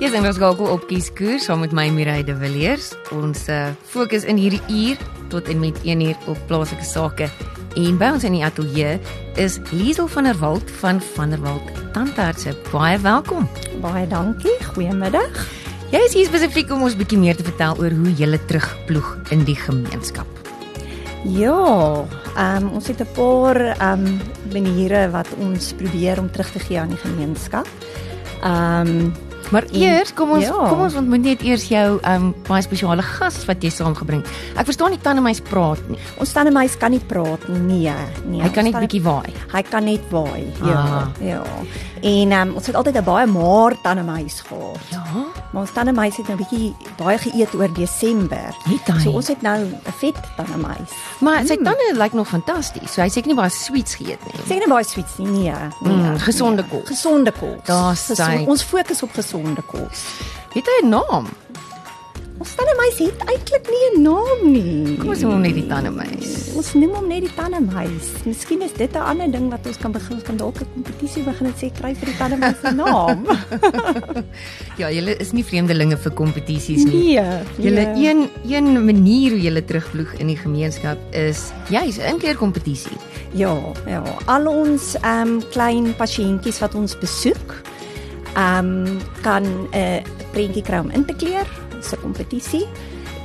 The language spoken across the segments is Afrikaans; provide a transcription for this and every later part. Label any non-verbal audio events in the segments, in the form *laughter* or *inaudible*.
Hier is ons gago op kieskoers saam met my Mirai de Villiers. Ons uh, fokus in hierdie uur tot en met 1 uur op plaaslike sake. En by ons in die ateljee is Liesel van der Walt van van der Walt Tandartse. Baie welkom. Baie dankie. Goeiemiddag. Jy is hier spesifiek om ons bietjie meer te vertel oor hoe jy terugploeg in die gemeenskap. Ja, um, ons het 'n paar um, maniere wat ons probeer om terug te gee aan die gemeenskap. Ehm um, Maar eers, kom ons ja. kom ons ontmoet net eers jou um baie spesiale gas wat jy saamgebring. Ek verstaan nie tandemeis praat nie. Ons tandemeis kan nie praat nie. Nee, nee. Hy kan net bietjie waai. Hy kan net waai. Ja. Ah. Ja. En um, ons het altyd 'n baie maar tandemeis gehad. Ja. Maar ons tandemeis het nou bietjie baie geëet oor Desember. So ons het nou 'n vet tandemeis. Maar sy mm. tande lyk nog fantasties. So hy seker nie baie sweets geëet nie. Seker nie baie sweets nie. Nee. nee mm, gesonde nee. kos. Gesonde kos. Daar's ons fokus op gesonde kos. Het hy 'n naam? Ons tandemeis het eintlik nie 'n naam nie. Kom ons noem hom net die tandemeis. Ons noem hom net die tandemeis. Miskien is dit 'n ander ding wat ons kan begin ons kan dalk 'n kompetisie begin en sê kry vir die tandemeis 'n naam. *laughs* ja, julle is nie vreemdelinge vir kompetisies nie. Nee. Julle nee. een een manier hoe julle terugvloeg in die gemeenskap is juis 'n inkeer kompetisie. Ja, ja. Al ons ehm um, klein pasiëntjies wat ons besoek, um, kan 'n uh, prentjie kry om in te kleur se kompetisie.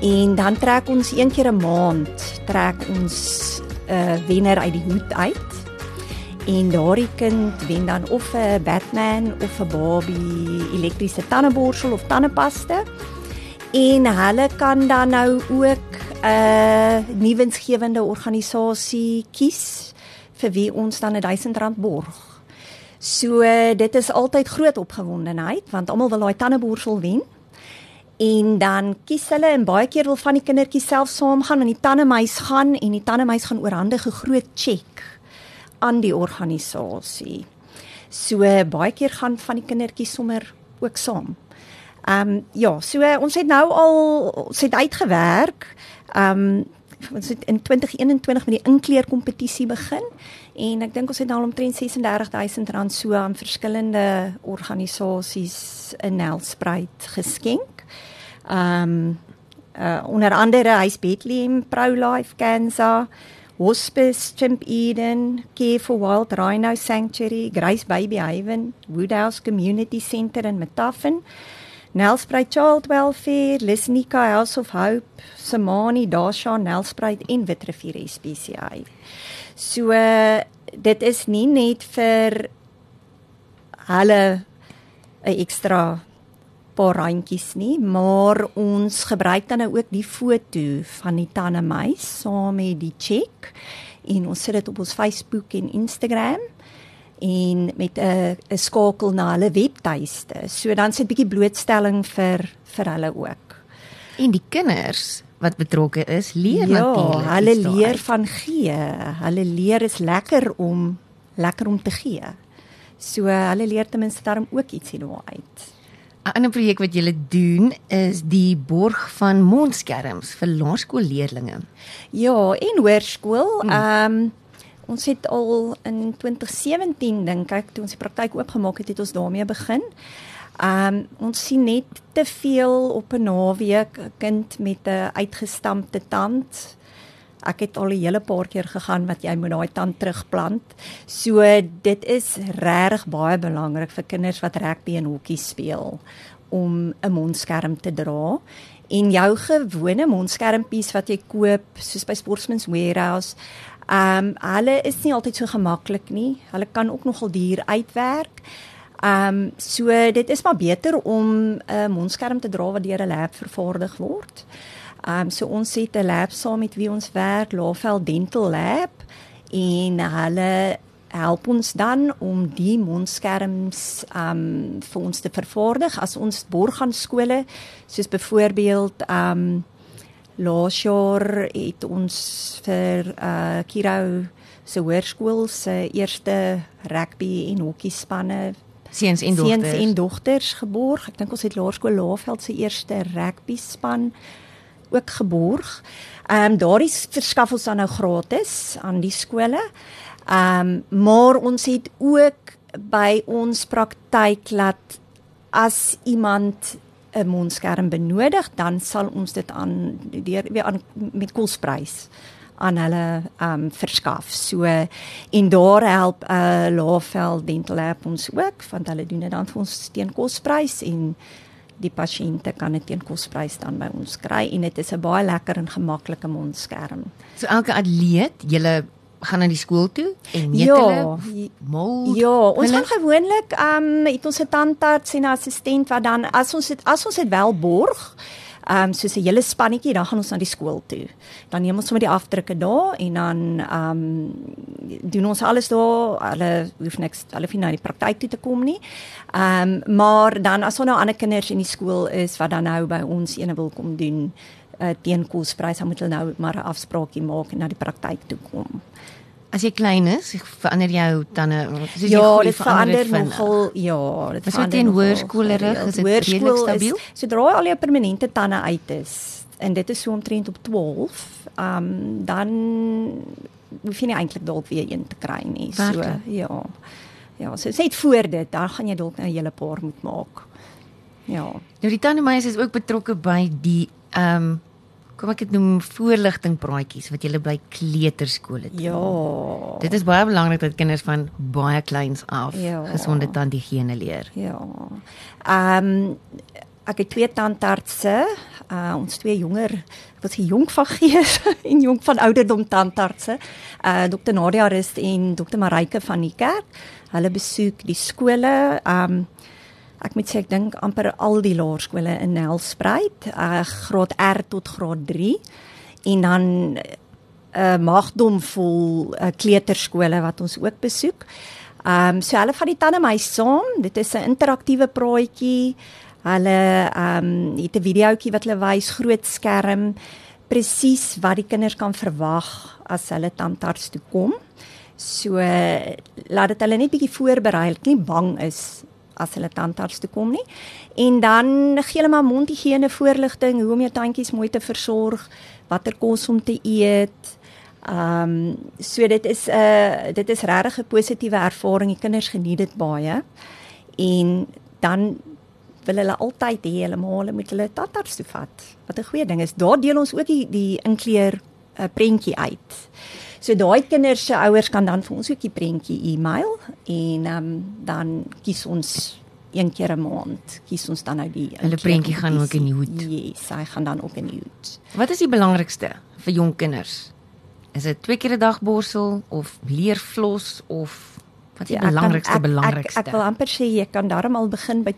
En dan trek ons een keer 'n maand trek ons 'n uh, eh, wenner uit die hoed uit. En daardie kind wen dan of 'n Batman of 'n Barbie elektriese tandeborsel of tandepasta en hulle kan dan nou ook 'n uh, nuwensgewende organisasie kies vir wie ons dan 'n 1000 rand borg. So dit is altyd groot opgewondenheid want almal wil daai tandeborsel wen en dan kies hulle en baie keer wil van die kindertjies self saamgaan en die tandemeis gaan en die tandemeis gaan oorhandig 'n groot cheque aan die organisasie. So baie keer gaan van die kindertjies sommer ook saam. Ehm um, ja, so ons het nou al ons het uitgewerk. Ehm um, ons het in 2021 met die inkleer kompetisie begin en ek dink ons het nou omtrent 36000 rand so aan verskillende organisasies in Nelspruit geskenk. Ehm um, uh, onder andere hy's Bethlehem Pro-Life Cancer, Hospice Chimp Eden, Care for Wild Rhino Sanctuary, Grace Baby Haven, Woodhouse Community Centre in Metaffen. Nelspruit Child Welfare, Lisnika House of Hope, Samani Dasha Nelspruit en Witrifuur SPCA. So uh, dit is nie net vir hulle 'n ekstra paar randjies nie, maar ons gebruik dan nou ook die foto van die tandemeis saam met die check en ons sit dit op ons Facebook en Instagram en met 'n 'n skakel na hulle webtuiste. So dan sit 'n bietjie blootstelling vir vir hulle ook. En die kinders wat betrokke is, leer ja, natuurlik. Ja, hulle leer van gee. Hulle leer is lekker om lekker om te gee. So hulle leer ten minste daarom ook ietsie daaruit. 'n ander projek wat julle doen is die borg van mondskerms vir laerskoolleerdlinge. Ja, en hoërskool. Hmm. Ehm um, ons het al in 2017 dink ek toe ons die praktyk oopgemaak het, het ons daarmee begin. Ehm um, ons sien net te veel op 'n naweek 'n kind met 'n uitgestampte tand ek het al 'n hele paar keer gegaan wat jy moet daai tand terugplant. So dit is regtig baie belangrik vir kinders wat rugby en hokkie speel om 'n mondskerm te dra. En jou gewone mondskermpies wat jy koop soos by Sportsman's Warehouse, ehm um, hulle is nie altyd so gemaklik nie. Hulle kan ook nogal duur uitwerk. Ehm um, so dit is maar beter om 'n mondskerm te dra wat deur 'n lab vervaardig word. Ehm um, so ons het 'n lab saam met wie ons werk, Laveld Dental Lab en hulle help ons dan om die mondskerms ehm um, vir ons te vervaardig as ons borg aan skole soos byvoorbeeld ehm um, laas jaar het ons vir uh Kiro se hoërskool se eerste rugby en hokkie spanne seuns en dogters seuns en dogters geborg. Ek dink ons het Laerskool Laveld se eerste rugby span ook geborg. Ehm um, daardie verskaf ons dan nou gratis aan die skole. Ehm um, maar ons het ook by ons praktyk laat as iemand 'n mondskerm benodig, dan sal ons dit aan deur weer aan met kosprys aan hulle um verskaf. So en daar help 'n uh, Laveld Dental Lab ons ook want hulle doen dit dan vir ons teen kosprys en die pasiënte kan dit teen kosprys dan by ons kry en dit is 'n baie lekker en gemaklike mondskerm. So elke atleet, julle gaan na die skool toe en meet ja, hulle mold. Ja, ons hulle? gaan gewoonlik ehm um, het ons 'n tandarts en 'n assistent wat dan as ons dit as ons dit wel borg ehm um, soos 'n hele spannetjie dan gaan ons na die skool toe. Dan neem ons sommer die afdrukke daar en dan ehm um, doen ons alles daar. Hulle hoef niks hulle hoef nie na die praktyk toe te kom nie. Ehm um, maar dan as ons nou ander kinders in die skool is wat dan nou by ons ene wil kom doen uh, teen kosprys, dan moet hulle nou maar 'n afspraakie maak en na die praktyk toe kom. As jy klein is, verander jou tande soos ja, jy groei verander nogal ja, dit verander teen hoërskoolerig is dit redelik stabiel. Is, sodra al jou permanente tande uit is en dit is so omtrent op 12, um, dan hoef jy nie eintlik dalk weer een te kry nie. So ja. Ja, so sê dit voor dit, dan gaan jy dalk 'n hele paar moet maak. Ja. Nou die tandemeisie is ook betrokke by die ehm um, kom ek dit noem voorligting praatjies wat jy by kleuterskole doen. Ja. Dit is baie belangrik dat kinders van baie kleins af ja. gesonde tandhigiëne leer. Ja. Ehm um, ek het twee tandartse, uh, ons twee jonger, wat se jong van gees *laughs* en jong van ouderdom tandartse, uh Dr Nadia Rust en Dr Marike van die kerk. Hulle besoek die skole, ehm um, ek moet sê ek dink amper al die laerskole in Nelspruit, uh graad R tot graad 3 en dan 'n uh, magdom vol uh, kleuterskole wat ons ook besoek. Ehm um, so hulle vat die tande my saam. Dit is 'n interaktiewe praatjie. Hulle ehm um, het 'n videoetjie wat hulle wys, groot skerm, presies wat die kinders kan verwag as hulle tandarts toe kom. So laat dit hulle net bietjie voorberei, nie bang is as hulle tandarts toe kom nie. En dan gee hulle maar mondhygiëne voorligting, hoe om jou tandjies mooi te versorg, watter kos om te eet. Ehm um, so dit is 'n uh, dit is regtig 'n positiewe ervaring. Die kinders geniet dit baie. En dan wil hulle altyd hê hulle maar hulle moet hulle tandarts toe vat. Wat 'n goeie ding is. Daar deel ons ook die die inkleer 'n uh, eh, prentjie uit. So daai kinders se ouers kan dan vir ons ook die prentjie e-mail en um, dan kies ons een keer 'n maand kies ons dan nou die hulle prentjie gaan ook in die hoed. Yes, hy gaan dan ook in die hoed. Wat is die belangrikste vir jong kinders? Is dit twee keer 'n dag borsel of leerflos of wat is die ja, belangrikste kan, ek, belangrikste? Ek, ek wil amper sê jy kan darm al begin by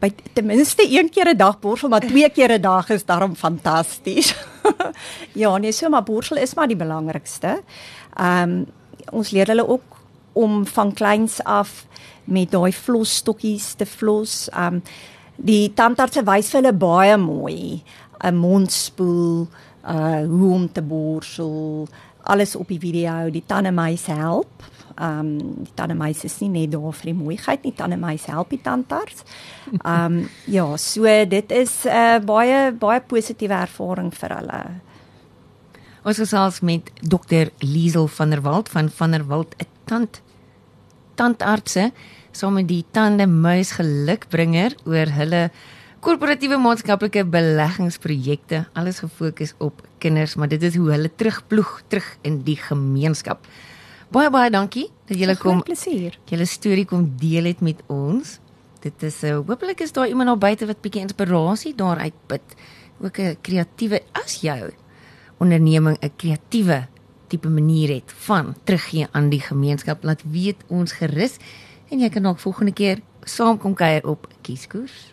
by ten minste een keer 'n dag borsel, maar twee keer 'n dag is darm fantasties. *laughs* *laughs* ja, nee, so maar borsel is maar die belangrikste. Ehm um, ons leer hulle ook om van kleins af met daai flosstokkies te flos. Ehm um, die tandarts wys vir hulle baie mooi 'n mondspoel, uh hoe om te borsel, alles op die video. Die tande my help. Ehm um, die tande my is nie net daar vir die mooiheid nie, tande my help die tandarts. Ehm um, *laughs* ja, so dit is 'n uh, baie baie positiewe ervaring vir hulle. Ons gesels met dokter Liesel van der Walt van van der Walt 'n tand tandartse saam met die tande muis gelukbringer oor hulle korporatiewe maatskaplike beleggingsprojekte alles gefokus op kinders maar dit is hoe hulle terugploeg terug in die gemeenskap. Baie baie dankie dat julle kom. Plesier. Julle storie kom deel het met ons. Dit is uh, hopelik is daar iemand daar buite wat bietjie inspirasie daaruit put. Ook 'n kreatiewe as jou onderneming 'n kreatiewe tipe manier het van teruggee aan die gemeenskap, laat weet ons gerus en jy kan dalk volgende keer saam kom kuier op Kieskoers.